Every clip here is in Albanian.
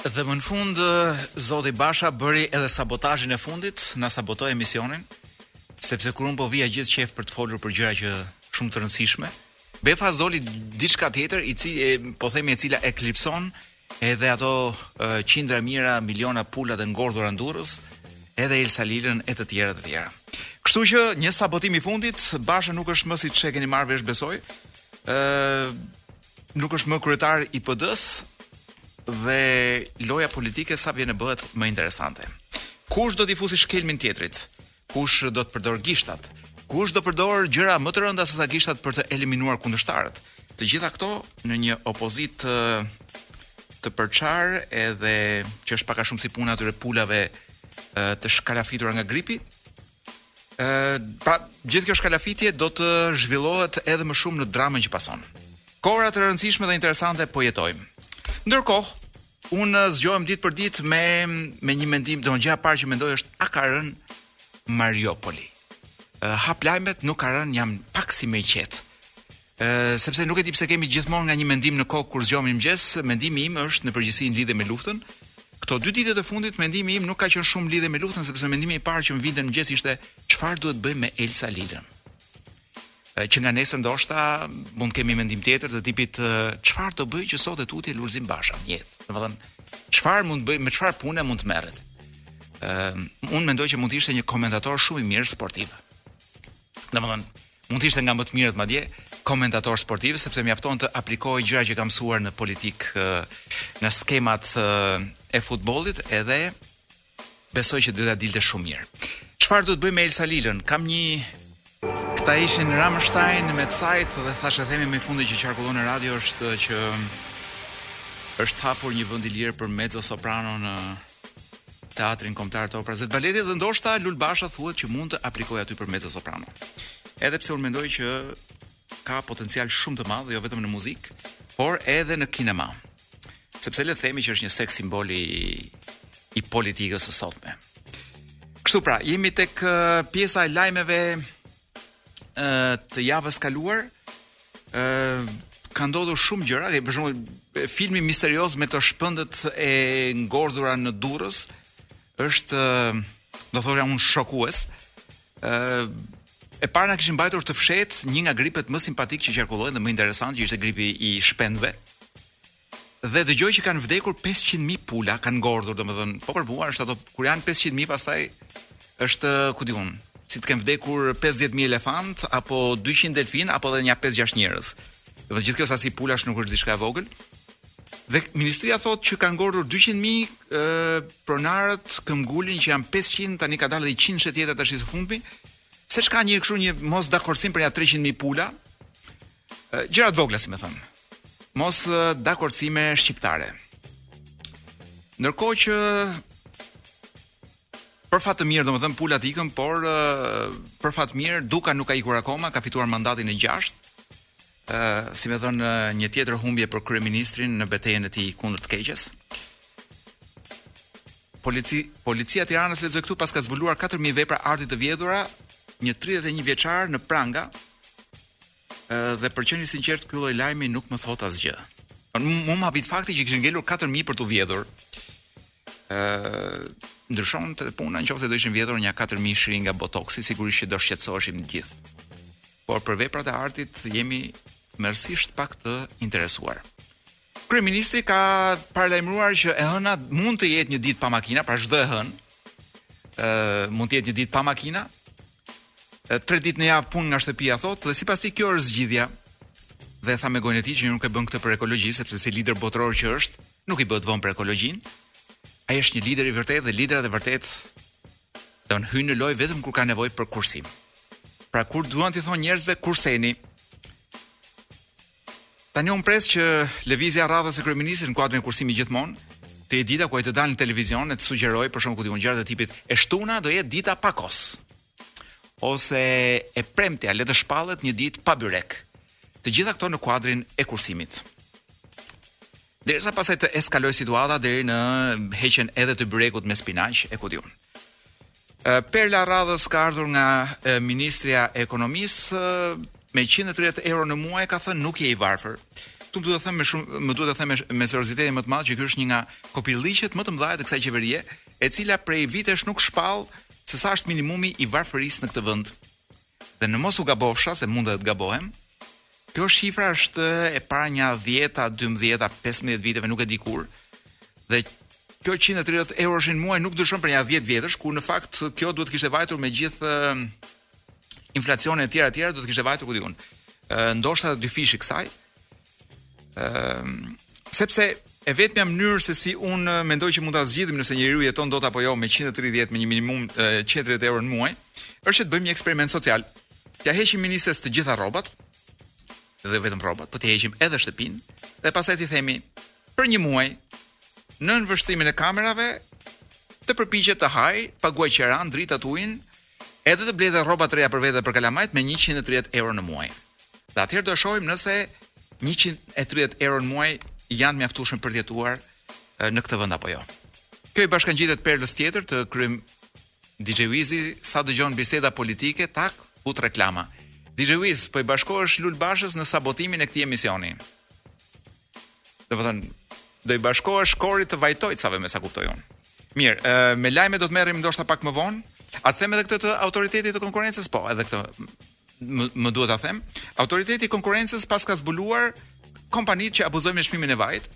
Dhe më në fund zoti Basha bëri edhe sabotazhin e fundit, na sabotoi emisionin, sepse kur un po vija gjithë qejf për të folur për gjëra që shumë të rëndësishme, befas doli diçka tjetër, le ta themi e cila eklipson edhe ato uh, qindra mijëra miliona pula të ngordhura në Durrës, edhe Elsa Lilën e të tjera të tjera. Kështu që një sabotim i fundit, Basha nuk është më siç e keni marrë vesh besoj. ë uh, nuk është më kryetar i PD-së dhe loja politike sa vjen e bëhet më interesante. Kush do t'i fusi shkelmin tjetrit? Kush do të përdor gishtat? Kush do përdor gjëra më të rënda se sa gishtat për të eliminuar kundërshtarët? Të gjitha këto në një opozitë të, të përçar edhe që është pak a shumë si puna atyre pulave të shkalafitura nga gripi, Ë, pra, gjithë kjo shkalafitje do të zhvillohet edhe më shumë në dramën që pason. Kohëra të rëndësishme dhe interesante po jetojmë. Ndërkohë, unë zgjohem ditë për ditë me me një mendim, gjëja e parë që mendoj është a ka rën Mariupoli. Hap lajmet, nuk ka rën, jam pak si më i qetë. Sepse nuk e di pse kemi gjithmonë nga një mendim në kokë kur zgjohemi në mëngjes, mendimi im është në përgjithësi në lidhje me luftën. Këto dy ditët e fundit mendimi im nuk ka qenë shumë lidhje me luftën sepse mendimi i parë që më vinte në mëngjes ishte çfarë duhet bëjmë me Elsa Lilën. Që nga nesër ndoshta mund të kemi mendim tjetër të tipit çfarë do bëj që sot e tutje Lulzim Basha në jetë. Domethënë çfarë mund të bëj me çfarë pune mund të merret. Ëm unë mendoj që mund të ishte një komentator shumë i mirë sportiv. Domethënë, mund të ishte nga më të mirët madje komentator sportiv sepse mjafton të aplikojë gjëra që ka mësuar në politik në skemat e futbollit edhe besoj që do t'ia dilte shumë mirë. Çfarë duhet të bëjmë me Elsa Lilën? Kam një Këta ishin Rammstein me Zeit dhe thashethemi më i fundit që qarkullon në radio është që është hapur një vend i lirë për mezzo soprano në Teatrin Kombëtar të Operas dhe të Baletit dhe ndoshta Lul Basha thuhet që mund të aplikojë aty për mezzo soprano. Edhe pse unë mendoj që ka potencial shumë të madh jo vetëm në muzikë, por edhe në kinema. Sepse le të themi që është një seks simbol i i politikës së sotme. Kështu pra, jemi tek pjesa e lajmeve ë të javës kaluar ë ka ndodhur shumë gjëra, për shembull filmi misterioz me këto shpendët e ngordhura në Durrës është do thoja unë shokues. ë e para na kishin mbajtur të fshehtë një nga gripet më simpatik që qarkullojnë dhe më interesant që ishte gripi i shpendëve. Dhe dëgjoj që kanë vdekur 500 mijë pula, kanë ngordhur, domethënë, po prapë ato kur janë 500 mijë pastaj është ku di unë, si të kenë vdekur 50 mijë elefantë apo 200 delfinë apo edhe nja 5-6 njerëz. Gjithë kjo sasi pulash nuk është diçka e vogël. Dhe ministria thotë që kanë ngordhur 200 mijë, pronarët këmbëngulin që janë 500 tani ka dalë edhe një qindshe tjetër tash së fundmi. Seç ka një kështu një mosdakordësim për nja 300 mijë pula, Gjëra të vogla, si me thënë. Mosdakordësime shqiptare. Ndërkohë që për fat të mirë, domethënë pulat ikën, por për fat të mirë Duka nuk ka ikur akoma, ka fituar mandatin e 6. Ë, si me thënë, një tjetër humbje për kryeministrin në betejën e tij kundër të keqes. Polici, policia e Tiranës lexoj këtu paska zbuluar 4000 vepra arti të vjedhura, një 31-vjeçar në pranga, dhe për të qenë i sinqertë ky lloj lajmi nuk më thotë asgjë. Mu më habit fakti që kishin ngelur 4000 për t'u vjedhur. ë ndryshonte puna në qoftë se do ishin vjedhur nja 4000 shiringa botoksi, sigurisht që do shqetësoheshim të gjithë. Por për veprat e artit jemi tmerrësisht pak të interesuar. Kryeministri ka paralajmëruar që e hëna mund të jetë një ditë pa makina, pra çdo e hënë. ë mund të jetë një ditë pa makina, tre ditë në javë punë nga shtëpia thotë dhe sipas tij kjo është zgjidhja. Dhe e tha me gojën e tij që nuk e bën këtë për ekologji sepse si lider botëror që është, nuk i bëhet vonë për ekologjinë. Ai është një lider i vërtetë dhe liderat e vërtetë hyjnë në lojë vetëm kur ka nevojë për kursim. Pra kur duan t'i thonë njerëzve kurseni. Tani unë pres që lëvizja e radhës e kryeministrit në kuadrin e kursimit gjithmonë të jetë dita ku ai të dalë në televizion e të sugjerojë për shembull ku di unë gjëra të tipit e shtuna do jetë dita pa kos. Ose e premtja le të shpallet një ditë pa byrek. Të gjitha këto në kuadrin e kursimit. Derisa pastaj të eskalojë situata deri në heqjen edhe të byrekut me spinaq e ku di unë. Perla e radhës ka ardhur nga ministrja e ekonomisë me 130 euro në muaj ka thënë nuk je i varfër. Këtu duhet të them me shumë, më duhet të them me, me seriozitetin më të madh që ky është një nga kopilliqet më të mëdha të kësaj qeverie, e cila prej vitesh nuk shpall se sa është minimumi i varfërisë në këtë vend. Dhe në mos u gabofsha, se mund dhe të gabohem, kjo shifra është e para nja 10, 12, 15 viteve, nuk e di kur, dhe kjo 130 euroshi në muaj nuk ndryshon prej nja 10 vjetësh, kur në fakt kjo duhet të kishte vajtur me gjithë inflacionin e tjera e tjera, duhet të kishte vajtur, ku di unë, ndoshta dyfishi i kësaj, Ehm, sepse e vetmja mënyrë se si un mendoj që mund ta zgjidhim nëse njeriu jeton dot apo jo me 130 me një minimum 130 euro në muaj, është që të bëjmë një eksperiment social. T'ja heqim ministres të gjitha rrobat, dhe jo vetëm rrobat, po t'i heqim edhe shtëpinë dhe pastaj t'i themi për një muaj nën vështrimin e kamerave të përpiqet të haj, paguaj qeran, dritat ujin, Edhe të blej dhe rroba të reja për vete dhe për kalamajt me njëqind e tridhjetë euro në muaj. Dhe atëherë do e shohim nëse njëqind e tridhjetë euro në muaj janë të mjaftueshme për të jetuar në këtë vend apo jo. Kjo i bashkangjitet perlës tjetër të kryem DJ Wizi sa dëgjon biseda politike tak fut reklama. DJ Wiz, po i bashkohesh Lul Bashës në sabotimin e këtij emisioni. Domethënë do i bashkohesh korit të vajtojcave me sa kuptoj unë. Mirë, e, me lajme do të merrem ndoshta pak më vonë. A të them edhe këtë të autoritetit të konkurrencës? Po, edhe këtë më, më duhet ta them. Autoriteti i konkurrencës paska zbuluar kompanitë që abuzojnë me çmimin e vajit.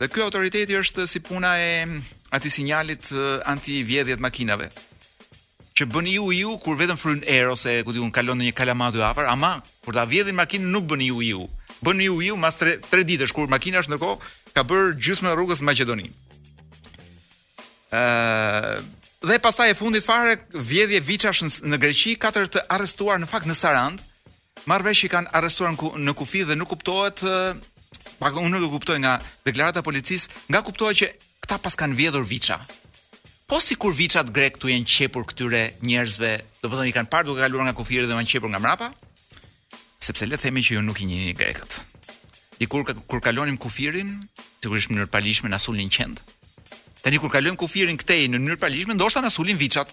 Dhe ky autoriteti është si puna e atij sinjalit e, anti-vjedhje t'makinave. Që bën iu iu kur vetëm fryn erë ose ku di un kalon ndonjë kalama aty afër, ama kur ta vjedhin makinën nuk bën iu iu. Bën iu iu mas 3 ditësh kur makina është ndërkohë ka bër gjysmën e rrugës në Maqedoni. Ëh, dhe pastaj e fundit fare vjedhje viçash në Greqi, katër të arrestuar në fakt në Sarandë, Marr vesh që kanë arrestuar në, ku, në kufi dhe nuk kuptohet të paktën unë nuk e kuptoj nga deklarata e policisë, nga kuptohet që këta paskan vjedhur viça. Po sikur viçat grek t'u jenë qepur këtyre njerëzve, domethënë i kanë parë duke kaluar nga kufiri dhe u janë qepur nga mrapa, sepse le të themi që ju nuk i njihni grekët. Dikur kur kalonim kufirin, sigurisht në mënyrë të paligjshme na suleshin qent. Tani kur kalojmë kufirin këtej në mënyrë të paligjshme, ndoshta na sulen viçat.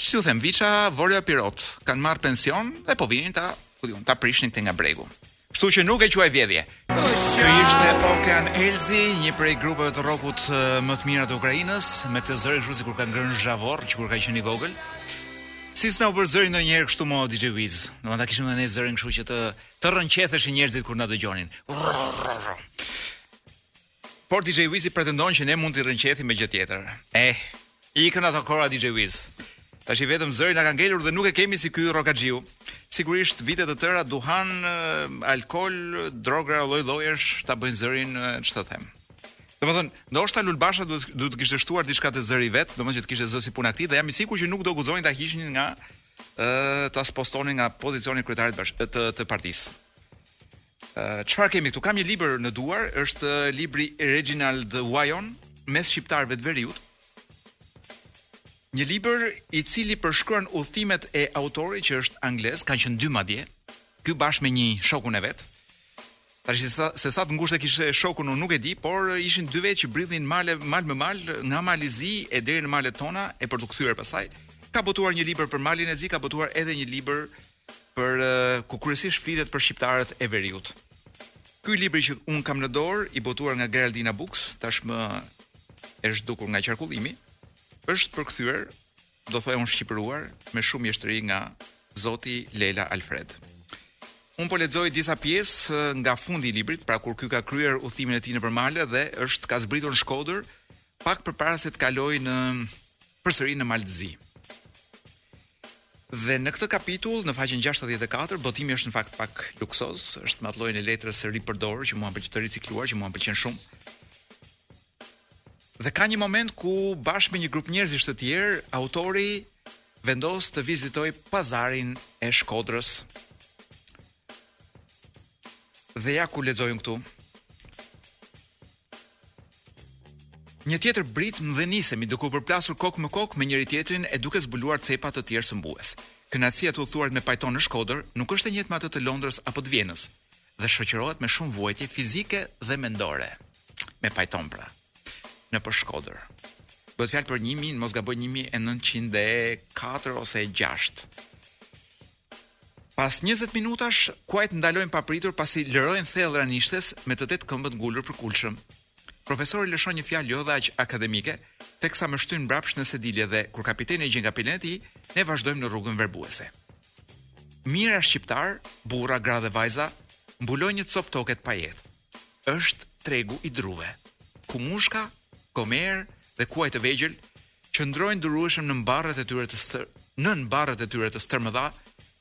Ç'ju them, viça vorioepirot, kanë marr pension dhe po vinin ta, ku di un, ta prishnin te nga bregu. Kështu që nuk e quaj vjedhje. Kjo ishte Okean Elzy, një prej grupeve të rockut më të mira të Ukrainës, me këtë zërin kështu sikur ka ngrënë zhavor që kur ka qenë i vogël. Si s'na u bërë zëri ndonjëherë kështu mo DJ Wiz. Do ta kishim edhe ne zërin kështu që të të rrëqetheshin njerëzit kur na dëgjonin. Por DJ Wizi pretendon që ne mund t'i rrëqethim me gjë tjetër. Eh, ikën ato kohëra DJ Wiz. Tashi vetëm zëri na ka ngelur dhe nuk e kemi si ky rokaxhiu. Sigurisht vite të tëra duhan, eh, alkol, droga lloj-llojesh ta bëjnë zërin eh, ç'të them. Domethënë, ndoshta Lul Basha duhet duhet të kishte shtuar diçka te zëri i vet, domethënë që të kishte zë si puna e këtij dhe jam i sigurt që nuk do guxonin ta hiqnin nga ë eh, ta spostonin nga pozicioni i kryetarit bash, të të partisë. Çfarë kemi këtu? Kam një libër në duar, është libri Reginald Wyon, mes shqiptarëve të veriut. Një libër i cili përshkruan udhëtimet e autorit që është anglez, kanë qenë dy madje. Ky bashkë me një shokun e vet. Tash se sa, se sa të ngushtë e kishte shokun unë nuk e di, por ishin dy vetë që bridhnin male mal më mal nga Mali i Zi e deri në malet tona e për t'u kthyer pastaj. Ka botuar një libër për Malin e Zi, ka botuar edhe një libër për ku kryesisht flitet për shqiptarët e veriut. Ky libri që un kam në dorë, i botuar nga Geraldina Books, tashmë e zhdukur nga qarkullimi, është përkthyer, do thoya un shqipëruar, me shumë mjeshtëri nga zoti Lela Alfred. Un po lexoj disa pjesë nga fundi i librit, pra kur ky ka kryer udhëtimin e tij nëpër male dhe është ka zbritur në Shkodër pak përpara se të kalojë në përsëri në Mal të Zi. Dhe në këtë kapitull, në faqen gjashtëdhjetë e katër, botimi është në fakt pak luksoz, është me atë llojin e letrës së ripërdorur që mua më pëlqen të ricikluar, që mua më pëlqen shumë. Dhe ka një moment ku bashkë me një grup njerëzish të tjerë, autori vendos të vizitoj pazarin e Shkodrës. Dhe ja ku lexoj un këtu. Një tjetër britmë dhe nisemi duke u përplasur kokë më kokë me njëri tjetrin e duke zbuluar cepa të tjerë sëmbues. Kënaqësia e të udhëtuarit me pajton në Shkodër nuk është e njëjtë me atë të Londrës apo të Vjenës dhe shoqërohet me shumë vuajtje fizike dhe mendore. Me pajton pra. Nëpër Shkodër. Bëhet fjalë për 1000, mos gaboj 1904 ose 6. Pas njëzet minutash, kuajt ndalojnë papritur pasi lërojnë thellë ranishtes me të tetë këmbët ngulur përkulshëm. Profesori lëshon një fjalë jo dhe aq akademike, teksa më shtyn mbrapsht në sedilje dhe kur kapiteni e gjen kapelen e tij, ne vazhdojmë në rrugën verbuese. Mijëra shqiptarë, burra, gra dhe vajza, mbulojnë një copë toke të pajetë. është tregu i druve, ku mushka, gomerë dhe kuaj të vegjël qëndrojnë durueshëm nën barrat e tyre të stër, nën barrat e tyre të stërmëdha,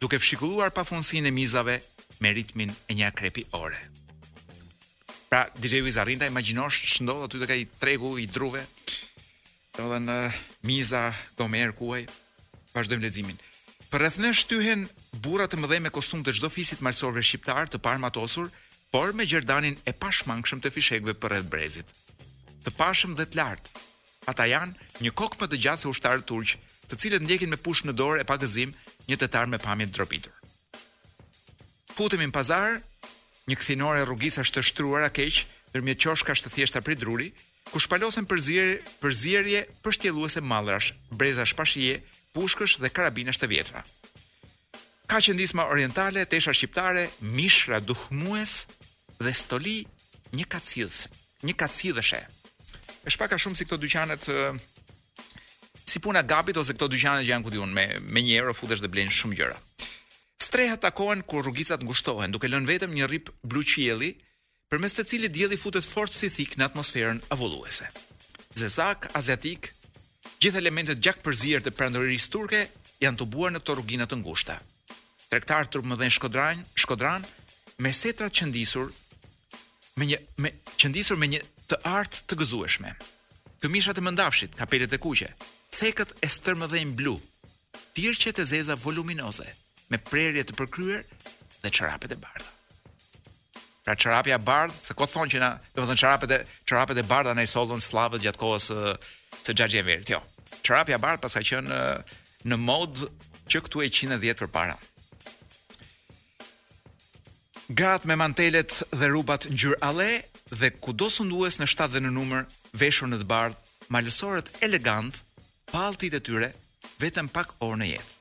duke fshikulluar pafundësinë e mizave me ritmin e një akrepi ore. Pra, DJ Wiz arrin ta imagjinosh ç'ndodh aty tek ai tregu i druve. Domethënë miza gomer kuaj, vazhdojmë leximin. Përreth nesh shtyhen burra të mëdhenj me kostum të çdo fisi të malësorëve shqiptar të paarmatosur, por me gjerdanin e pashmangshëm të fishekëve përreth brezit. Të pashëm dhe të lartë. Ata janë një kokë më të gjatë se ushtarët turq, të cilët ndjekin me pushkë në dorë e pa gëzim një tetar me pamje të drobitur. Futemi në pazar, një kthinore rrugicash të shtruara keq ndërmjet qoshkash të thjeshta prej druri, ku shpalosen përzierje përzierje pështjelluese mallrash, brezash pa shije, pushkësh dhe karabinash të vjetra. Ka qendisma orientale, tesha shqiptare, mishra duhmues dhe stoli një kacillës, një kacillëshe. Është pak a shumë si këto dyqanet si puna gabit ose këto dyqane që janë ku di unë me me 1 euro futesh dhe blen shumë gjëra. Strehat takohen kur rrugicat ngushtohen, duke lënë vetëm një rrip blu qielli, përmes të cilit dielli futet fort si thikë në atmosferën avulluese. Zezakë, aziatikë, gjithë elementet gjakpërzier të perandorisë turke janë tubuar në këto rrugina të ngushta. Tregtarë trupmëdhenj shkodranë, shkodranë me setrat qëndisur me një me qëndisur me një të artë të gëzueshme. Këmishat e mëndafshit, kapelet e kuqe, thekët e stërmëdhenj blu, tirqet e zeza voluminoze, me prerje të përkryer dhe çorapet e bardha. Pra çorapja e bardhë, se kot thonë që na, domethënë çorapet e çorapet e bardha na i sollën sllavët gjatë kohës së së Xhaxhi Enverit. Jo. Çorapja e bardhë paska qenë në modë që këtu e 110 përpara. Gratë me mantelet dhe rrubat ngjyrë alle dhe kudo sundues në shtat dhe në numër veshur në të bardhë, malësorët elegantë, pa alltitë e tyre vetëm pak orë në jetë.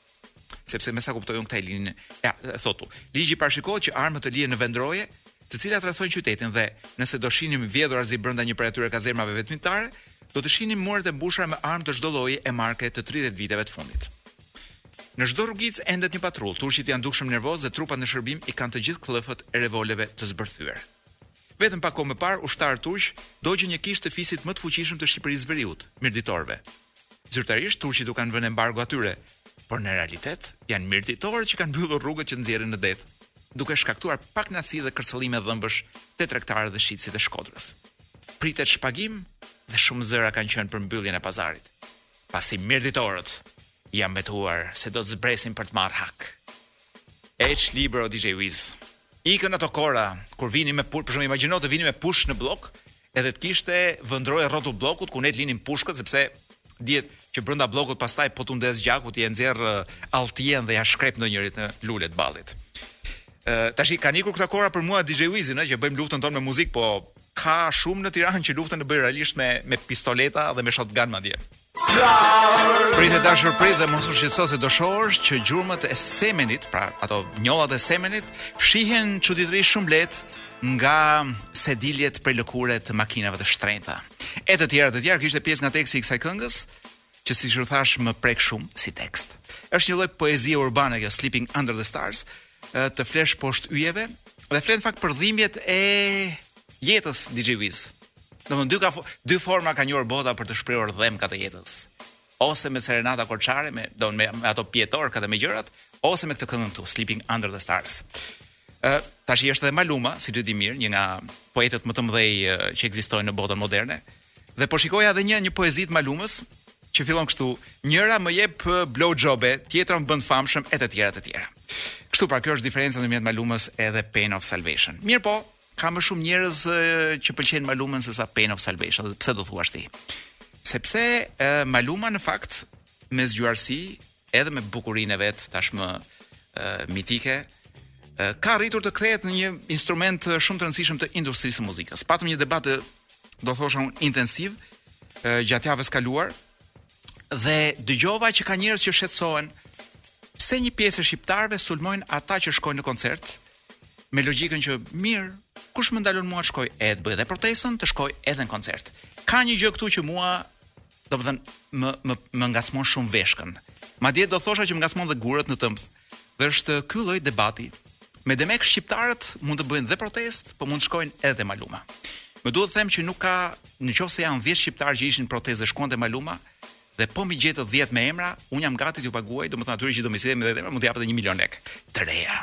Sepse me sa kuptoj unë këta i linin, ja, thotë këtu. Ligji parashikohet që armët të lihen në vendroje, të cilat rrethojnë qytetin dhe nëse do shihnim vjedhurazi brenda një prej atyre kazermave vetmitare, do të shihnim muret e mbushura me armë të çdo lloji e marke të 30 viteve të fundit. Në çdo rrugicë endet një patrullë, turqit janë dukshëm nervozë dhe trupat në shërbim i kanë të gjithë këllëfët e revoleve të zbërthyer. Vetëm pak kohë më parë ushtarët turq dogjën një kishë të fisit më të fuqishëm të Shqipërisë Veriut, mirditorëve. Zyrtarisht turqit u kanë vënë embargo atyre, por në realitet janë mirditorët që kanë mbyllur rrugët që nxjerrin në det, duke shkaktuar pakënaqësi dhe kërcëllime dhëmbësh te tregtarët dhe shitësit e Shkodrës. Pritet shpagim dhe shumë zëra kanë qenë për mbylljen e pazarit. pasi mirditorët janë betuar se do të zbresin për të marrë hak. Ç'libër o DJ Wiz. Ikën ato kohëra kur vinin me pushkë, për shembull imagjino të vinim me pushkë në bllok, edhe të kishte vendroje rrotull bllokut ku ne të linim pushkët sepse dihet që brenda bllokut pastaj po t'u ndez gjaku ti e nxjerr uh, alltinë dhe ia shkrep ndonjërit në lule të ballit. Ë uh, tashi kanë ikur këto kohëra për mua DJ Wizin, ë që bëjmë luftën tonë me muzikë, po Ka shumë në Tiranë që luftën e bëjnë realisht me me pistoleta dhe me shotgun madje. Prit e dashur prit dhe mos u shqetëso se do shohësh që gjurmët e semenit, pra ato njollat e semenit, fshihen çuditërisht shumë lehtë nga sediljet prej lëkure të makinave të shtrenjta. E të tjera të tjera kishte pjesë nga teksti i kësaj këngës, që siç u thash më prek shumë si tekst. Është një lloj poezie urbane kjo Sleeping Under the Stars, të flesh poshtë yjeve dhe flet në fakt për dhimbjet e jetës DJ Wiz. Domthon dy ka dy forma ka njohur bota për të shprehur dhëmbkat e jetës. Ose me serenata korçare, me do me, me ato pjetorkat me gjërat, ose me këtë këngë këtu, Sleeping Under the Stars. Ë, tash i është edhe Maluma, siç e di mirë, një nga poetët më të mëdhenj që ekzistojnë në botën moderne, Dhe po shikoja edhe një një poezi të Malumës që fillon kështu, njëra më jep blow jobe, tjetra më bën të famshëm e të tjera të tjera. Kështu pra, kjo është diferenca ndërmjet Malumës edhe Pain of Salvation. Mirëpo, ka më shumë njerëz që pëlqejnë Malumën se sa Pain of Salvation, pse do thuash ti? Sepse e, Maluma në fakt me zgjuarsi edhe me bukurinë e vet tashmë mitike, ka arritur të kthehet në një instrument shumë të rëndësishëm të industrisë së muzikës. Patëm një debat të do thosha unë intensiv gjatë javës kaluar dhe dëgjova që ka njerëz që shqetësohen pse një pjesë e shqiptarëve sulmojnë ata që shkojnë në koncert me logjikën që mirë, kush më ndalon mua të shkoj e të bëj dhe protestën, të shkoj edhe në koncert. Ka një gjë këtu që mua domethënë më më më ngacmon shumë veshkën. Madje do thosha që më ngacmon dhe gurët në tëmth. Dhe është ky lloj debati. Me demek shqiptarët mund të bëjnë dhe protestë, po mund të shkojnë edhe te Maluma. Më duhet të them që nuk ka, në qoftë se janë 10 shqiptarë që ishin në protestë dhe shkuan te Maluma, dhe po m'i gjetët 10 me emra, un jam gati t'ju paguaj, domethënë atij që do më sjellë 10 emra, mund t'i jap edhe 1 milion lekë të reja.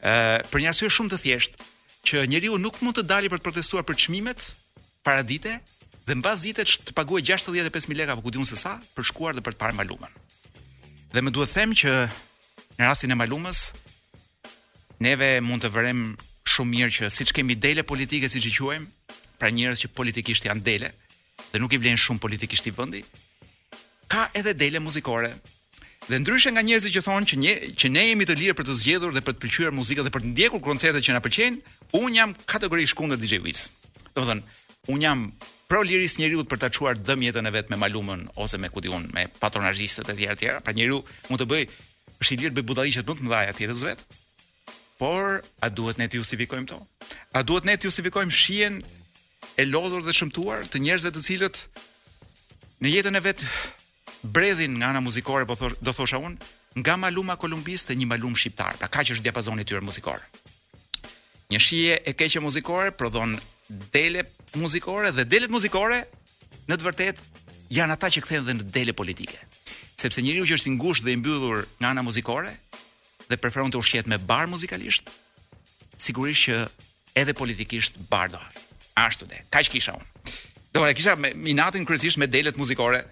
Ë, për një arsye shumë të thjeshtë, që njeriu nuk mund të dalë për të protestuar për çmimet, paradite dhe mbas dite të paguajë 65000 lekë apo ku di un se sa për shkuar dhe për të parë Malumën. Dhe më duhet them që në rastin e Malumës neve mund të vërejmë shumë mirë që siç kemi dele politike siç i quajmë, pra njerëz që politikisht janë dele dhe nuk i vlejnë shumë politikisht këtij vendi, Ka edhe dele muzikore. Dhe ndryshe nga njerëzit që thonë që ne që ne jemi të lirë për të zgjedhur dhe për të pëlqyer muzikën dhe për të ndjekur koncertet që na pëlqejnë, un jam kategorisht kundër DJ Wiz. Domethënë, un jam pro lirisë njeriut për ta çuar dëm jetën e vet me malumën ose me ku di un me patronazhistët e tjera tjera. Pra njeriu mund të bëjë është i lirë të bëjë budallëqet më të mëdha të jetës vet. Por a duhet ne t'i justifikojmë ato? A duhet ne të justifikojmë shijen e lodhur dhe shëmtuar të njerëzve të cilët në jetën e vet bredhin nga ana muzikore po thosh do thosha un nga Maluma i Kolumbisë te një Malum shqiptar pra kaq është diapazoni i tyre muzikor një shije e keqe muzikore prodhon dele muzikore dhe delet muzikore në të vërtetë janë ata që kthehen dhe në dele politike sepse njeriu që është i ngushtë dhe i mbyllur nga ana muzikore dhe preferon të ushqehet me bar muzikalisht sigurisht që edhe politikisht bardo. Ashtu de. Kaq kisha unë. Do e kisha inatin kryesisht me delet muzikore.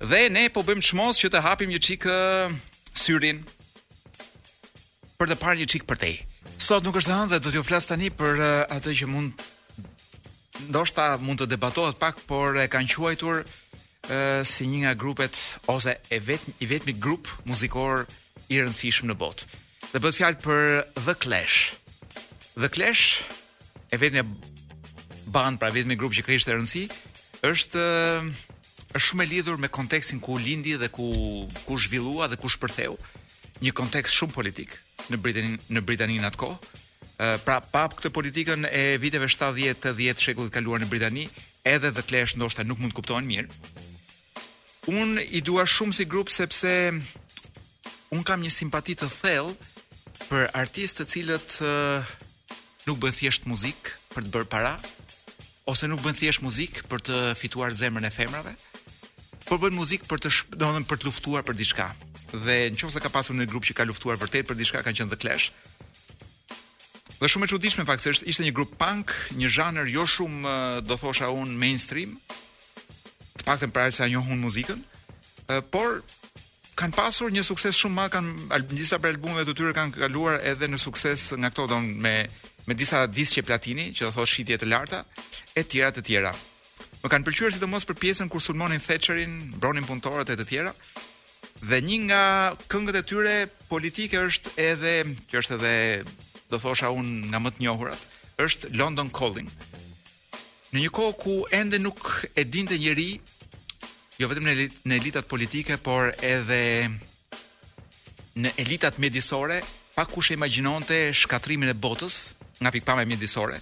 Dhe ne po bëjmë çmos që të hapim një çik syrin për të parë një çik përtej. Sot nuk është e hënë dhe do t'ju flas tani për atë që mund ndoshta mund të debatohet pak, por e kanë quajtur si një nga grupet ose e vetmi i vetmi grup muzikor i rëndësishëm në botë. Dhe bëhet fjalë për The Clash. The Clash e vetmi band, pra vetmi grup që kishte rëndësi, është është shumë e lidhur me kontekstin ku lindi dhe ku u zhvillua dhe ku shpërtheu. Një kontekst shumë politik në Britaninë në Britaninë at kohë. Pra pa këtë politikën e viteve 70-80 shekullit kaluar në Britani, edhe The Clash ndoshta nuk mund të kuptohen mirë. Unë i dua shumë si grup sepse unë kam një simpati të thellë për artistë të cilët uh, nuk bëjnë thjesht muzikë për të bërë para ose nuk bëjnë thjesht muzikë për të fituar zemrën e femrave, por bëjnë muzikë për të, domethënë për të luftuar për diçka. Dhe nëse ka pasur një grup që ka luftuar vërtet për diçka, kanë qenë The Clash. Dhe shumë e çuditshme fakti se ishte një grup punk, një zhanër jo shumë do thosha unë mainstream. Të paktën para se ta njohun muzikën, por kanë pasur një sukses shumë madh kanë disa prej albumeve të tyre kanë kaluar edhe në sukses nga këto don me me disa disqe platini që do të thotë shitje të larta e tjera të tjera. Më kanë pëlqyer sidomos për pjesën kur sulmonin Thatcherin, mbronin punëtorët e të tjera. Dhe një nga këngët e tyre politike është edhe, që është edhe do thosha unë nga më të njohurat, është London Calling. Në një kohë ku ende nuk e dinte njeri, jo vetëm në elit, në elitat politike, por edhe në elitat mjedisore, pakkush e imagjinonte shkatërrimin e botës nga pikëpamja mjedisore.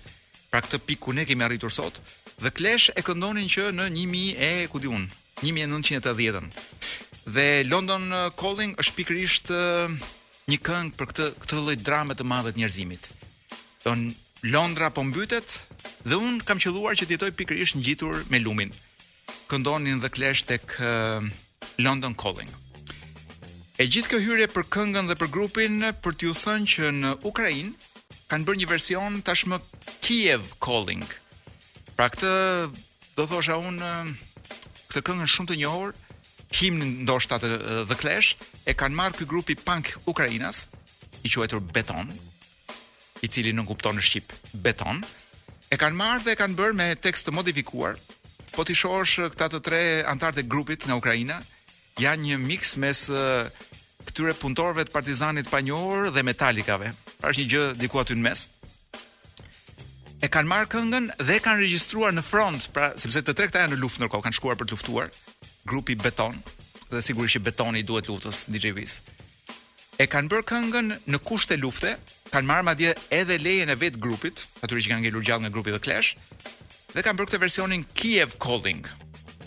Pra këtë pikë ku ne kemi arritur sot, The Clash e këndonin që në 1000 e ku di unë, Një mijë e nëntëqind e tetëdhjetë. Dhe London Calling është pikërisht një këngë për këtë këtë lloj drame të madhe të njerëzimit. Don Londra po mbytet dhe unë kam qëlluar që të jetoj pikërisht ngjitur me lumin. Këndonin The Clash tek uh, London Calling. E gjithë kjo hyrje për këngën dhe për grupin për t'ju thënë që në Ukrainë kanë bërë një version tashmë Kiev Calling. Pra këtë do thosha unë këtë këngën shumë të njohur, himnin ndoshta të The Clash e kanë marrë ky grupi punk ukrainas i quajtur Beton, i cili nënkupton në shqip beton, e kanë marrë dhe e kanë bërë me tekst të modifikuar. Po t'i shohësh këta të tre anëtarët e grupit nga Ukraina, janë një miks mes këtyre punëtorëve të Partizanit panjohur dhe Metalikave. Pra është një gjë diku aty në mes. e kanë marrë këngën dhe e kanë regjistruar në front, pra sepse të tre këta janë në luftë ndërkohë, kanë shkuar për të luftuar. Grupi Beton dhe sigurisht që betoni i duhet luftës DJ Viz. E kanë bërë këngën në kushte lufte, kanë marrë madje edhe lejen e vetë grupit, atyre që kanë ngelur gjallë nga grupi The Clash, dhe kanë bërë këtë versionin Kiev Calling.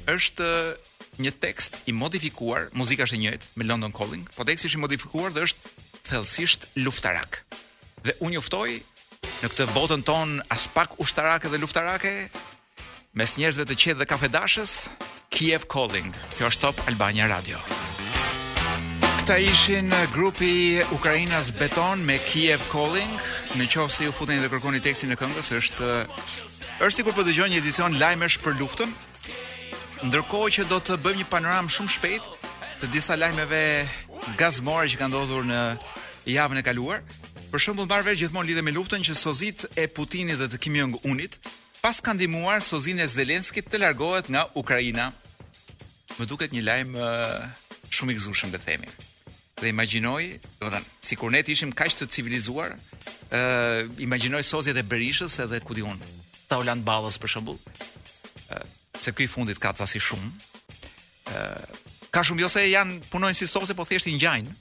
Është uh, një tekst i modifikuar, muzika është e njëjtë me London Calling, po teksti është i modifikuar dhe është thellësisht luftarak. Dhe ju njoftoj në këtë botën tonë aspak ushtarake dhe luftarake mes njerëzve të qetë dhe kafedashës Kiev Calling. Kjo është Top Albania Radio. Këta ishin grupi ukrainas Beton me Kiev Calling. Në qoftë se ju futeni dhe kërkoni tekstin e këngës, është është sikur po dëgjoni një edicion lajmesh për luftën, Ndërkohë që do të bëjmë një panoramë shumë shpejt të disa lajmeve gazmore që kanë ndodhur në javën e kaluar. Për shembull, marr vesh gjithmonë lidhur me luftën që sozitë e Putinit dhe të Kim Jong Unit paskan ndihmuar sozinë e Zelenskit të largohet nga Ukraina. Më duket një lajm uh, shumë i gëzueshëm, le të themi. dhe imagjinoj, domethënë, sikur ne të ishim kaq të civilizuar, ë uh, imagjinoj sozjet e Berishës edhe ku di unë, Taulant Ballës për shembull. ë uh, se ky i fundit ka asi shumë. ë uh, ka shumë jo se janë punojnë si sozje, po thjesht i ngjajnë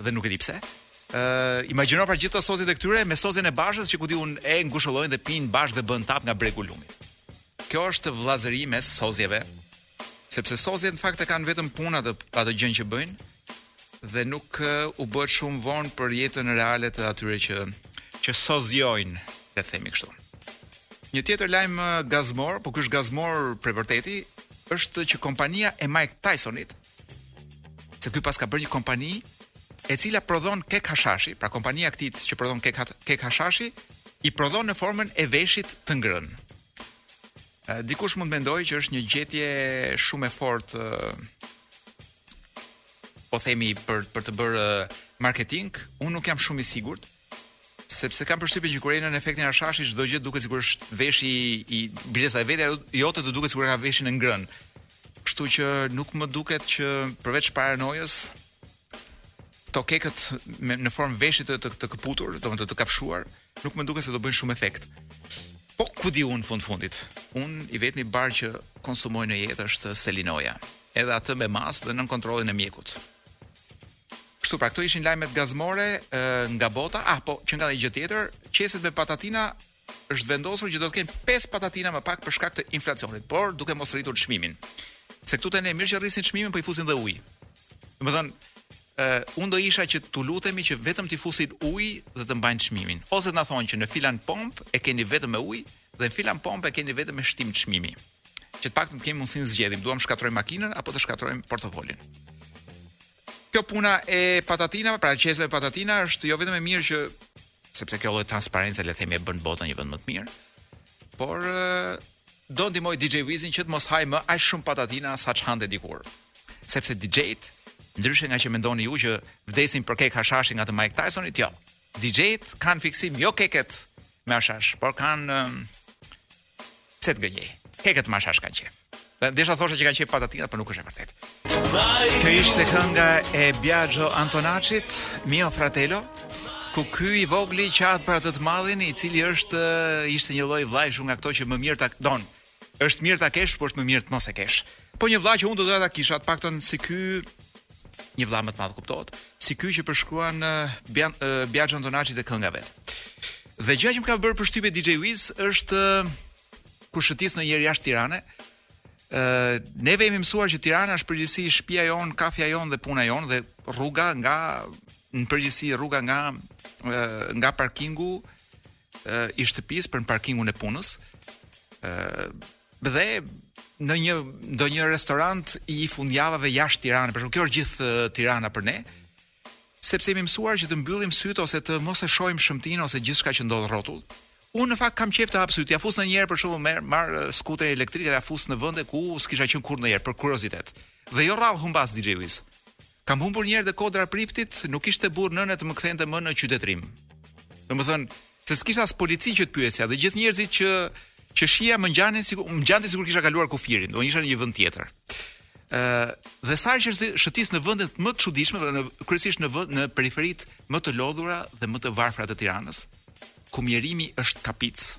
dhe nuk e di pse. ë uh, imagjino pra gjithë sozjet e këtyre me sozjen e Bashës që ku di unë e ngushëllojnë dhe pinë bashkë dhe bëhen tapë nga Bregu i Lumit. Kjo është vëllazëri mes sozjeve, sepse sozjet në fakt e kanë vetëm punë atë atë gjën që bëjnë dhe nuk u bëhet shumë vonë për jetën reale të atyre që që sozjojnë, le të themi kështu. Një tjetër lajm gazmor, po ky është gazmor prej vërteti, është që kompania e Mike Tysonit, Se ky paska bërë një kompani e cila prodhon kek hashashi, pra kompania e këtij që prodhon kek kek hashashi, i prodhon në formën e veshit të ngrënë. Dikush mund të mendojë që është një gjetje shumë e fortë po themi për për të bërë marketing, unë nuk jam shumë i sigurt, Sepse kam përshtypjen që kur je nën efektin e hashashit çdo gjë duket sikur është veshi i, i biles edhe vetja jote të duket sikur ke veshin e ngrënë. Kështu që nuk më duket që përveç paranojës këto kekët me në formë veshi të të, të këputur, domethënë të, të kafshuar, nuk më duket se do bëjnë shumë efekt. Po ku di unë fund fundit. Unë i vetmi bar që konsumoj në jetë është selinoja. Edhe atë me masë dhe nën kontrollin e mjekut. Kështu pra, këto ishin lajmet gazmore nga bota. Ah, po, edhe një gjë tjetër, qeset me patatina është vendosur që do të kenë 5 patatina më pak për shkak të inflacionit, por duke mos rritur çmimin. Se këtu tani mirë që rrisin çmimin, po i fusin dhe ujë. Domethënë, ë uh, unë do isha që t'u lutemi që vetëm t'i fusin ujë dhe të mbajnë çmimin. Ose të na thonë që në filan pompë e keni vetëm me ujë dhe në filan pompë e keni vetëm me shtim çmimi. që të paktën të kemi mundësinë zgjedhim, duam shkatrojmë makinën apo të shkatrojmë portofolin. Kjo puna e patatinave, pra qeseve me patatina është jo vetëm e mirë që sepse kjo lloj transparence le të themi e bën botën një vend më të mirë, por do ndihmojë DJ Wizin që të mos hajë më aq shumë patatina sa ç'hante dikur. Sepse DJ-t, ndryshe nga ç'mendoni ju që vdesin për kek hashashi nga të Mike Tysonit, jo. DJ-t kanë fiksim jo keket me hashash, por kanë um, Pse të gënjej? Keket me hashash kanë qef. Desha thosha që kanë qef patatina, por nuk është e vërtetë. Kjo ishte kënga e Biagio Antonaccit, Mio Fratello, ku ky i vogli qahet për atë të madhin, i cili është ishte një lloj vllai nga këto që më mirë ta don. Është mirë ta kesh, por është më mirë të mos e kesh. Po një vlla që unë do doja ta kisha, të paktën si ky, një vëlla më të madh kuptohet, si ky që përshkruan Biagio Antonacci te kënga e vet. Dhe gjëja që më ka bërë përshtypje DJ Wiz është kur shëtis ndonjëherë jashtë Tirane, ë neve jemi mësuar që Tirana është përgjithësi shpia jonë, kafja jonë dhe puna jonë dhe rruga nga në përgjithësi rruga nga nga parkingu i shtëpisë për në parkingun e punës. ë dhe në një ndonjë restorant i fundjavave jashtë Tirane, për shembull kjo është gjithë Tirana për ne, sepse jemi mësuar që të mbyllim sytë ose të mos e shohim shëmtinë ose gjithçka që ndodh rrotull. Unë në fakt kam qejf të hap sytë, ia fus ndonjëherë për shembull marr marr skuterin elektrik dhe ia fus në vende ku s'kisha qenë kurrë ndonjëherë për kuriozitet. Dhe jo rrallë humbas DJ Wiz. Kam humbur njëherë te Kodra e Priftit nuk kishte burrë nëne të më kthente më në qytetërim. Domethënë, se s'kishte as polici që të pyesja dhe gjithë njerëzit që që shihja më ngjanin sikur më ngjante sikur kisha kaluar kufirin, dhe isha në një vend tjetër. Ë dhe sa herë shëtis në vendet më të çuditshme, në kryesisht në vend në periferitë më të lodhura dhe më të varfra të Tiranës, ku mjerimi është kapicë.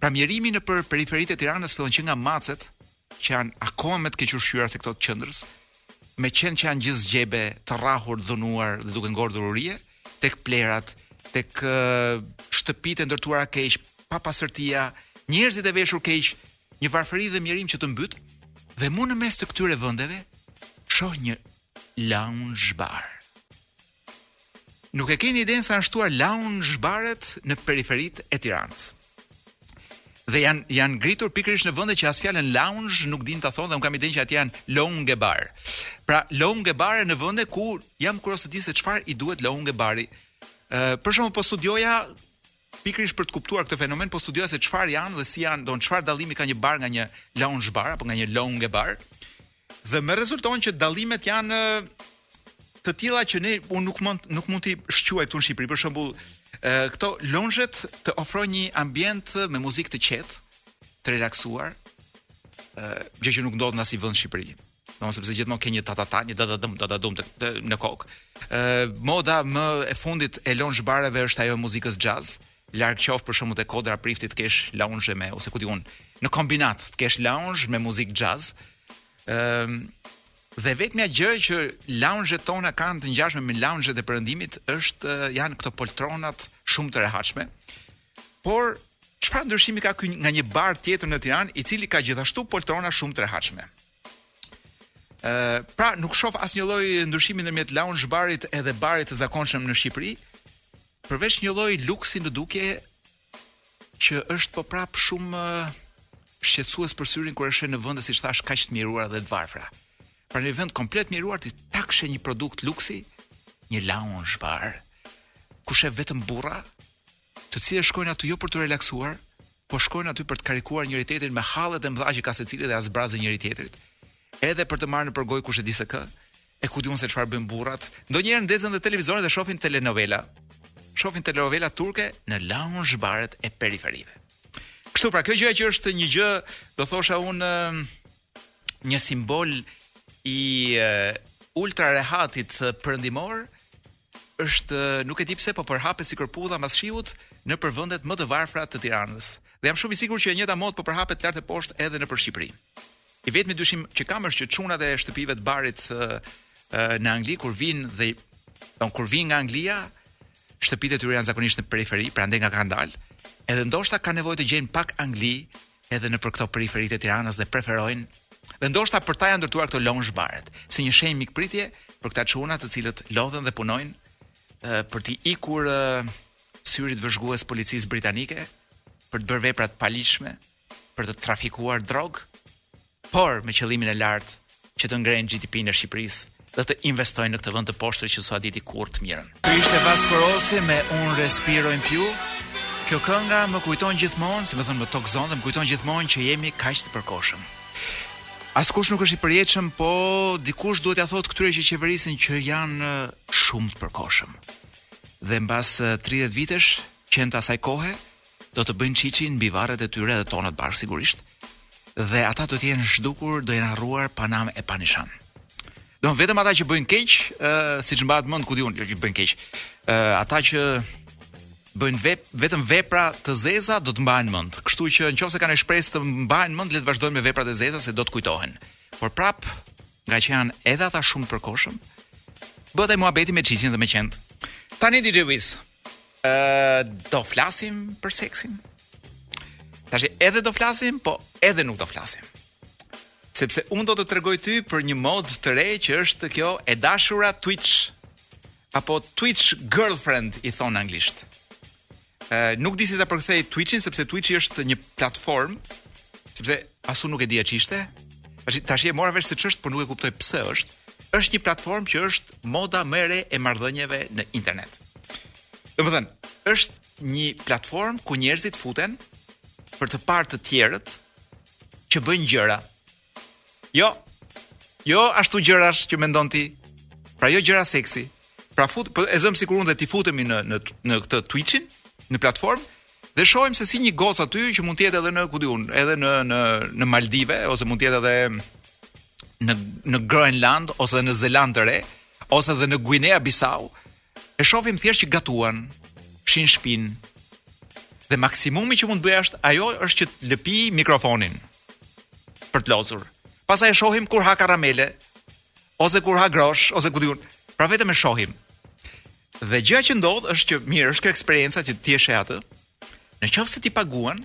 Pra mjerimi nëpër periferitë e Tiranës fillon që nga macet, që janë akoma më të kequshqyera se këto të qendrës, me qentë që janë gjithë zgjebe, të rrahur, të dhunuar dhe duke ngordhur urie, tek plehrat, tek shtëpitë e ndërtuara keq, papastërtia, njerëzit e veshur keq, një varfëri dhe mjerim që të mbyt, dhe mu në mes të këtyre vendeve shoh një Lounge Bar. Nuk e keni idenë sa janë shtuar lounge baret në periferitë e Tiranës. Dhe janë janë ngritur pikërisht në vende që as fjalën lounge nuk dinë ta thonë dhe un kam idenë që atje janë lounge bar. Pra lounge bare në vende ku jam kurioz të di se çfarë i duhet lounge bari. Ë për shembull po studioja pikërisht për të kuptuar këtë fenomen, po studioja se çfarë janë dhe si janë, don çfarë dallimi ka një bar nga një lounge bar apo nga një lounge bar. Dhe më rezulton që dallimet janë të tilla që ne unë nuk mund nuk mund t'i shquaj këtu në Shqipëri. Për shembull, këto lonxhet të ofrojnë një ambient me muzikë të qetë, të relaksuar, gjë që nuk ndodh në asnjë vend në Shqipëri. Domethënë sepse gjithmonë ke një tatata, një dadadum, dadadum të, të, në kokë. Ë moda më e fundit e lonxh bareve është ajo e muzikës jazz. Ë Larg qoft për shembull te Kodra e Priftit të kesh lounge me ose ku di un, në Kombinat të kesh lounge me muzikë jazz. Ëm dhe vetmja gjë që lounge-et tona kanë të ngjashme me lounge-et e perëndimit është janë këto poltronat shumë të rehatshme. Por çfarë ndryshimi ka ky nga një bar tjetër në Tiranë, i cili ka gjithashtu poltrona shumë të rehatshme? Ë, pra nuk shoh asnjë lloj ndryshimi ndërmjet lounge barit edhe barit të zakonshëm në Shqipëri, përveç një lloj luksi në dukje që është po prap shumë shqetësues për syrin kur e sheh në vende siç thash kaq të mjeruara dhe të varfra. Pra në një vend komplet mjeruar ti takon një produkt luksi, një lounge bar, ku shef vetëm burra, të cilët shkojnë aty jo për t'u relaksuar, po shkojnë aty për të karikuar njëri tjetrin me hallet e mëdha që ka secili dhe ja zbrazin njëri tjetrit. Edhe për të marrë nëpër gojë kush e di se kë, e ku di un se çfarë bëjnë burrat. Ndonjëherë ndezin dhe televizorin dhe shohin telenovela. Shohin telenovela turke në lounge baret e periferive. Kështu pra, kjo gjë që është një gjë, do thosha unë, një simbol i uh, ultra rehatit perëndimor është nuk e di pse po përhapet si kërpudha mbas shiut nëpër vendet më të varfra të Tiranës. Dhe jam shumë i sigurt që e njëjta modë po përhapet lart e poshtë edhe nëpër Shqipëri. I vetmi dyshim që kam është që çunat e shtëpive të barit uh, në Angli kur vijnë dhe don kur vijnë nga Anglia, shtëpitë e tyre janë zakonisht në periferi, prandaj nga kanë dalë. Edhe ndoshta kanë nevojë të gjejnë pak Angli edhe nëpër këto periferi të Tiranës dhe preferojnë dhe ndoshta për ta janë ndërtuar këto lonsh baret, si një shenjë mikpritje për këta çuna të cilët lodhen dhe punojnë uh, për t'i ikur uh, syrit vëzhgues të policisë britanike për të bërë vepra të paligjshme, për të trafikuar drogë, por me qëllimin e lartë që të ngrejnë GDP-në e Shqipërisë dhe të investojnë në këtë vend të poshtër që s'ua diti kurrë të mirën. Ky ishte Vasco Rossi me Un Respiro in Più. Kjo kënga më kujton gjithmonë, si me thënë më tokëzon dhe, më kujton gjithmonë që jemi kaq të përkohshëm. Askush nuk është i përjetshëm, po dikush duhet t'ia thotë këtyre që qeverisin që janë shumë të përkohshëm. Dhe mbas 30 vitesh, qentë e asaj kohe, do të bëjnë çiçin mbi varret e tyre dhe tonat bashkë sigurisht. Dhe ata do të jenë zhdukur, do jenë harruar pa nam e pa nishan. Do vetëm ata që bëjnë keq, ë siç mbahet mend ku diun, jo që bëjnë keq. ë ata që bëjnë vep, vetëm vepra të zeza do të mbahen mend. Kështu që nëse kanë shpresë të mbahen mend, le të vazhdojnë me veprat e zeza se do të kujtohen. Por prap, nga që janë edhe ata shumë të përkohshëm, bëhet ai muhabeti me çiçin dhe me qentë. Tani DJ Wiz, Ë do flasim për seksin. Tash edhe do flasim, po edhe nuk do flasim. Sepse un do të tregoj ty për një mod të re që është kjo e dashura Twitch apo Twitch girlfriend i thon anglisht. Ë nuk di si ta përkthej Twitchin sepse Twitchi është një platformë sepse As unë nuk e dija ç'ishte. Tashi e mora vesh se ç'është, por nuk e kuptoj pse është. Është një platformë që është moda më e re e marrëdhënieve në internet. Domethënë, është një platformë ku njerëzit futen për të parë të tjerët që bëjnë gjëra. Jo. Jo ashtu gjërash që mendon ti. Pra jo gjëra seksi. Pra fut, po e zëm sikur unë dhe ti futemi në në në këtë Twitch-in, në platformë, Dhe shohim se si një gocë aty që mund të jetë edhe në, ku diun, edhe në në në Maldive ose mund të jetë edhe në në Groenland ose në Zelandë të Re ose edhe në Guinea Bissau, e shohim thjesht që gatuan, fshin shpinë. Dhe maksimumi që mund të bëjë ajo është që të lëpi mikrofonin për të lozur. Pastaj e shohim kur ha karamele ose kur ha grosh ose ku diun. Pra vetëm e shohim. Dhe gjëja që ndodh është që mirë, është kjo eksperienca që ti e sheh atë. Në qoftë se ti paguan,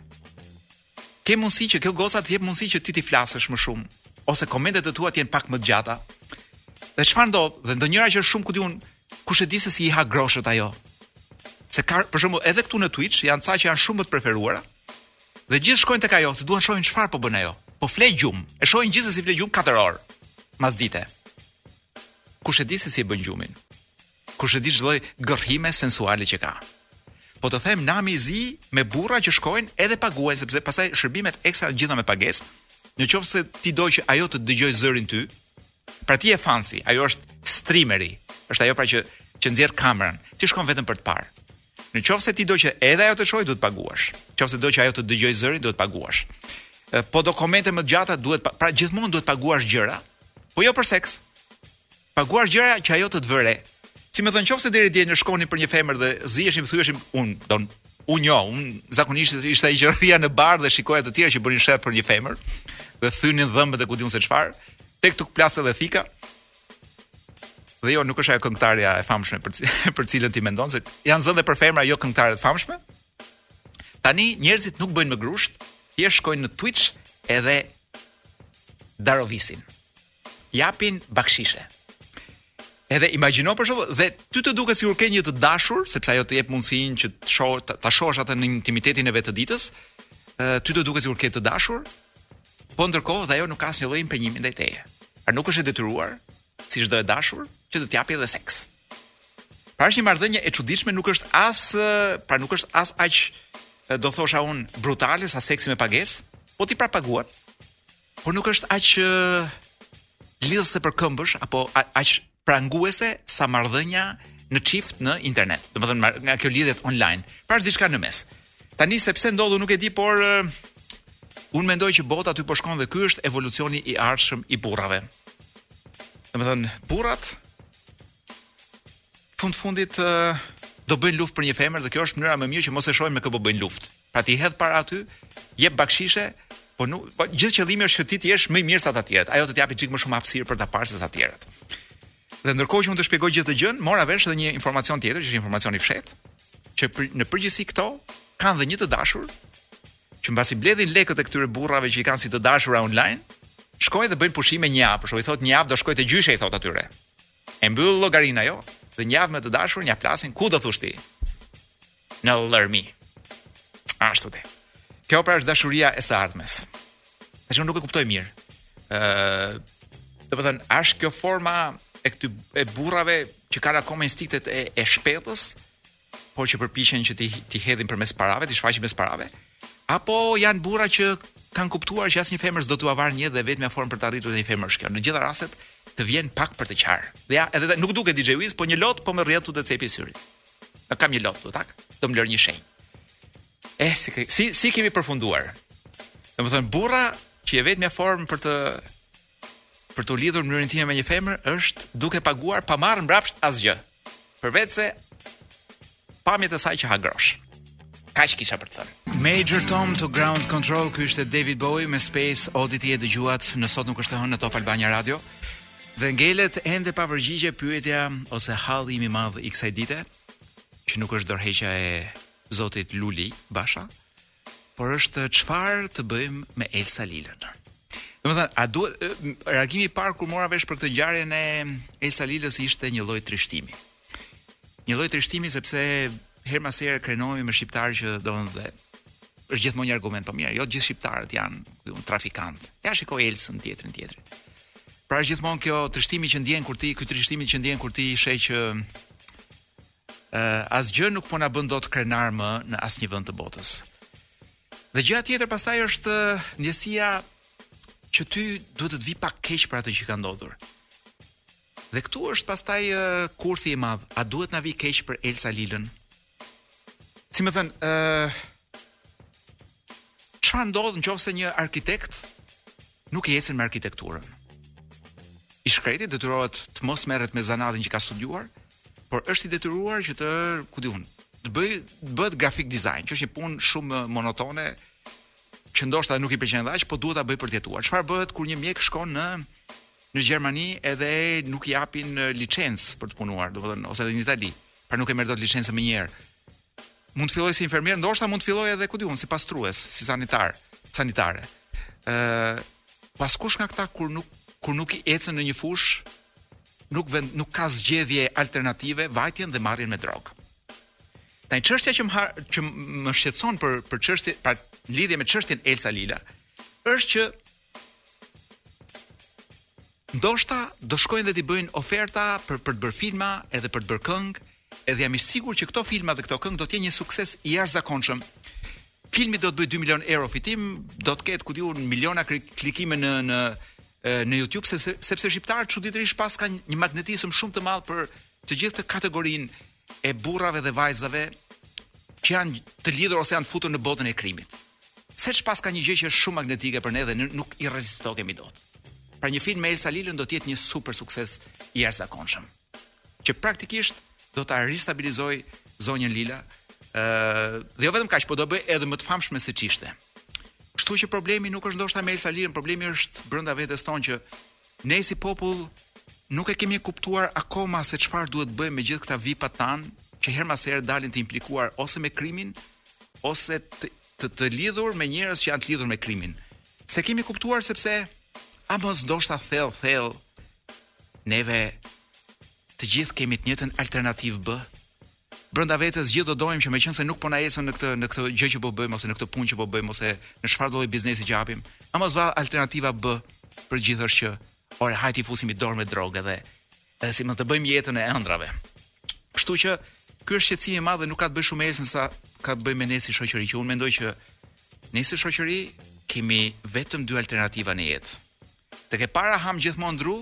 ke mundësi që kjo goca të jep mundësi që ti të flasësh më shumë ose komentet e tua të jenë pak më të gjata. Dhe çfarë ndodh? Dhe ndonjëra që është shumë ku diun kush e di se si i ha groshët ajo. Se ka për shembull edhe këtu në Twitch janë ca që janë shumë më të preferuara. Dhe gjithë shkojnë tek ajo, se duan shohin çfarë po bën ajo. Po fle gjum, e shohin gjithë se si fle gjum 4 orë. masdite. Kush e di se si e bën gjumin? Kush e di ç'lloj gërrhime sensuale që ka? Po të them nami i zi me burra që shkojnë edhe paguajnë sepse pastaj shërbimet ekstra gjitha me pagesë. Në qoftë se ti do që ajo të dëgjoj zërin ty, pra ti je fansi, ajo është streameri, është ajo pra që që nxjerr kamerën, ti shkon vetëm për të parë. Në qoftë se ti do që edhe ajo të shohë, duhet të paguash. Në qoftë se do që ajo të dëgjojë zërin, duhet të paguash. Po do komente më të gjata, duhet pa... pra gjithmonë duhet të paguash gjëra, po jo për seks. Paguash gjëra që ajo të të vëre. Domethënë, nëse deri dje ne shkonim për një femër dhe ziheshim, thyeshim, un don un jo, un zakonisht isha ai që rrija në bar dhe shikoja të tjerë që bënin sherr për një femër dhe thynin dhëmbët e ku di un se çfarë, tek tuk plaste dhe thika. Dhe jo, nuk është ajo këngëtarja e famshme për, të cilën ti mendon se janë zënë dhe për femra jo këngëtare të famshme. Tani njerëzit nuk bëjnë me grusht, thjesht shkojnë në Twitch edhe darovisin. Japin bakshishe. Edhe imagjino për shembull dhe ty të duket sikur ke një të dashur, sepse ajo të jep mundësinë që të shoh ta shohësh atë në intimitetin e vet të ditës. Ë ty të duket sikur ke të dashur, Po ndërkohë dhe ajo nuk ka asnjë lloj impenjimi ndaj teje. Pra nuk është e detyruar, si çdo e dashur, që të t'japi edhe seks. Pra është një marrëdhënie e çuditshme, nuk është as, pra nuk është as aq do thosha un brutale sa seksi me pagesë, po ti prapë paguan. Por nuk është aq lidhëse për këmbësh apo aq pranguese sa marrëdhënia në çift në internet. Domethënë nga kjo lidhjet online. Pra është diçka në mes. Tani sepse ndodhu nuk e di, por uh, unë mendoj që bota aty po shkon dhe ky është evolucioni i ardhshëm i burrave. Domethënë burrat fund fundit uh, do bëjnë luftë për një femër dhe kjo është mënyra më e mirë që mos e shohin me kë po bëjnë luftë. Pra ti hedh para aty, jep bakshishe, po nuk po gjithë qëllimi është që ti të jesh më i mirë se ata të tjerët. Ajo të të japi çik më shumë hapësirë për ta parë se sa të tjerët. Dhe ndërkohë që unë të shpjegoj gjithë këtë gjënë, mora vesh edhe një informacion tjetër, që është informacion i fshehtë, që për, në përgjithësi këto kanë dhe një të dashur, që mbasi mbledhin lekët e këtyre burrave që i kanë si të dashura online, shkojnë dhe bëjnë pushime një javë, por i thotë një javë do shkoj te gjyshja i thotë atyre. E mbyll llogarinë ajo, dhe një javë me të dashur ia plasin ku do thush ti. Në lërmi. Ashtu te. Kjo pra është dashuria e së ardhmes. Tash unë nuk e kuptoj mirë. Ë, domethënë, a është kjo forma e këtyre burrave që kanë akoma instinktet e, e shpellës por që përpiqen që t'i t'i hedhin përmes parave, t'i shfaqin përmes parave, apo janë burra që kanë kuptuar që asnjë femër s'do t'ua varë më dhe e vetmja formë për të arritur një femër është kjo. Në gjitha rastet të vjen pak për të qarë. Dhe ja, edhe nuk duket DJ Wiz, po një lot po më rrjedh këtu te cepi syrit. Unë kam një lot këtu tak, do më lër një shenjë. Eh, si, si, si kemi përfunduar? Domethënë, burra që e vetmja formë për të për të lidhur në mënyrë intime me një femër është duke paguar pa marrë mbrapsht asgjë. Përveçse pamjet e saj që ha groshë. Kaq kisha për të thënë. Major Tom to Ground Control, ky ishte David Bowie me Space Oddity e dëgjuat në Sot nuk është e hënë në Top Albania Radio. Dhe ngelet ende pa përgjigje pyetja ose halli i madh i kësaj dite, që nuk është dorëheqja e zotit Luli Basha, Por është çfarë të bëjmë me Elsa Lilën? Domethënë, a duhet reagimi i parë kur mora vesh për këtë ngjarjen e Elsa Lilës ishte një lloj trishtimi. Një lloj trishtimi sepse herë pas here krenohemi me shqiptarë që domethënë është gjithmonë një argument po mirë, jo të gjithë shqiptarët janë trafikantë. Ja shiko Elsën tjetrin tjetrin. Pra gjithmonë kjo trishtimi që ndjen kur ti, ky trishtimi që ndjen kur ti sheh që Asgjë nuk po na bën dot krenarë më në asnjë vend të botës. Dhe gjëja tjetër pastaj është ndjesia që ty duhet të të vijë pak keq për atë që ka ndodhur. Dhe këtu është pastaj kurthi i madh, a duhet na vijë keq për Elsa Lilën? Si me thënë, ë Çfarë ndodh në qoftë se një arkitekt nuk i ecën me arkitekturën? I shkreti detyrohet të mos merret me zanatin që ka studiuar, por është i detyruar që të, ku di unë, të bëjë të bëhet grafik dizajn, që është një punë shumë monotone që ndoshta nuk i pëlqen edhe aq, po duhet ta bëjë për të jetuar. Çfarë bëhet kur një mjek shkon në në Gjermani edhe nuk i japin licencë për të punuar, domethënë ose edhe në Itali, pra nuk e merr dot licencën menjëherë. Mund të fillojë si infermier, ndoshta mund të fillojë edhe ku di unë si pastrues, si sanitar, sanitare. Ë uh, askush nga këta kur nuk kur nuk i ecën në një fushë, nuk vend, nuk ka zgjedhje alternative, vajtjen dhe marrjen me drogë. Tani çështja që më që më shqetëson për për çështje, pra lidhje me çështjen Elsa Lila, është që Ndoshta do shkojnë dhe t'i bëjnë oferta për për të bërë filma edhe për të bërë këngë, edhe jam i sigurt që këto filma dhe këto këngë do të jenë një sukses i jashtëzakonshëm. Filmi do të bëjë 2 milion euro fitim, do të ketë ku di unë miliona klikime në në në YouTube sepse sepse shqiptarët çuditërisht paskan një magnetizëm shumë të madh për të gjithë atë kategorinë e burrave dhe vajzave që janë të lidhur ose janë të futur në botën e krimit. Seç paska një gjë që është shumë magnetike për ne dhe nuk i rezistokemi dot. Pra një film me Elsa Lilën do të jetë një super sukses i jashtëzakonshëm. Që praktikisht do ta ristabilizojë zonjën Lila, ë uh, dhe jo vetëm kaq, po do e bëjë edhe më të famshme se ç'ishte. Kështu që problemi nuk është ndoshta me Elsa Lilën, problemi është brenda vetes tonë që Ne si popull nuk e kemi kuptuar akoma se çfarë duhet të bëjmë me gjithë këta vipat tanë që herë mas herë dalin të implikuar ose me krimin ose të të, të lidhur me njerëz që janë të lidhur me krimin. S'e kemi kuptuar sepse a mos ndoshta thellë thellë neve të gjithë kemi të njëjtën alternativë B. Brenda vetes gjithë do dojmë që meqenëse nuk po na ecën në këtë në këtë gjë që po bëjmë ose në këtë punë që po bëjmë ose në çfarëdo lloj biznesi që hapim, a mos vallë alternativa B për të gjithë është që ore hajt i fusim një dorë me drogë edhe edhe si më të bëjmë jetën e ëndrrave. Kështu që ky është shqetësim i madh dhe nuk ka të bëjë shumë me Elsën sa ka të bëjë me ne si shoqëri që unë mendoj që ne si shoqëri kemi vetëm dy alternativa në jetë. Tek e para hamë gjithmonë dru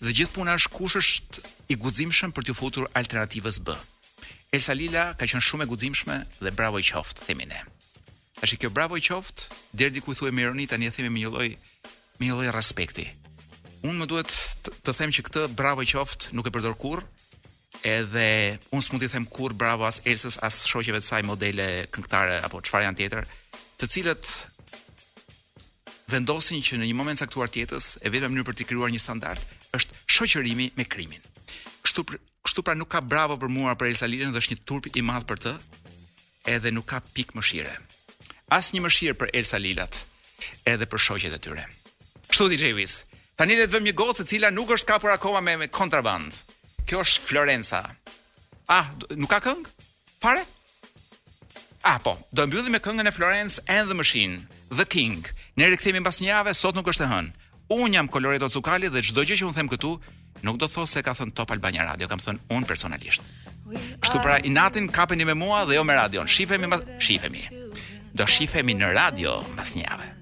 dhe gjithë puna është kush është i guximshëm për t'iu futur alternativës B. Elsa Lila ka qenë shumë e guximshme dhe bravo i qoftë, themi ne. Tashi kjo bravo i qoftë, deri diku thuhej me ironi tani e themi me një lloj me një lloj respekti. Unë më duhet të them që këtë bravo i qoftë nuk e përdor kurrë, Edhe unë s'mund t'i them kurrë bravo as Elsës, as shoqeve të saj modele këngëtare apo çfarë janë tjetër, të cilat vendosin që në një moment të caktuar të jetës, e vetmja mënyrë për të krijuar një standard është shoqërimi me krimin. Kështu kështu pra nuk ka bravo për mua për Elsa Lilën dhe është një turp i madh për të. Edhe nuk ka pikë mëshire. Asnjë mëshirë për Elsa Lilat, edhe për shoqet e tyre. Kështu DJ Wiz. Tani le të vëmë një gocë e cila nuk është kapur akoma me, me kontrabandë. Kjo është Florenca. Ah, nuk ka këngë? Fare? Ah, po. Do e mbyllim me këngën e Florence and the Machine, The King. Ne rikthehemi mbas një jave, sot nuk është e hënë. Unë jam Koloreto Cukali dhe çdo gjë që unë them këtu nuk do të thotë se e ka thënë Top Albania Radio, e kam thënë unë personalisht. Kështu pra inatin kapeni me mua dhe jo me radion. Shifemi, ma... shifemi. Do shifemi në radio mbas një jave.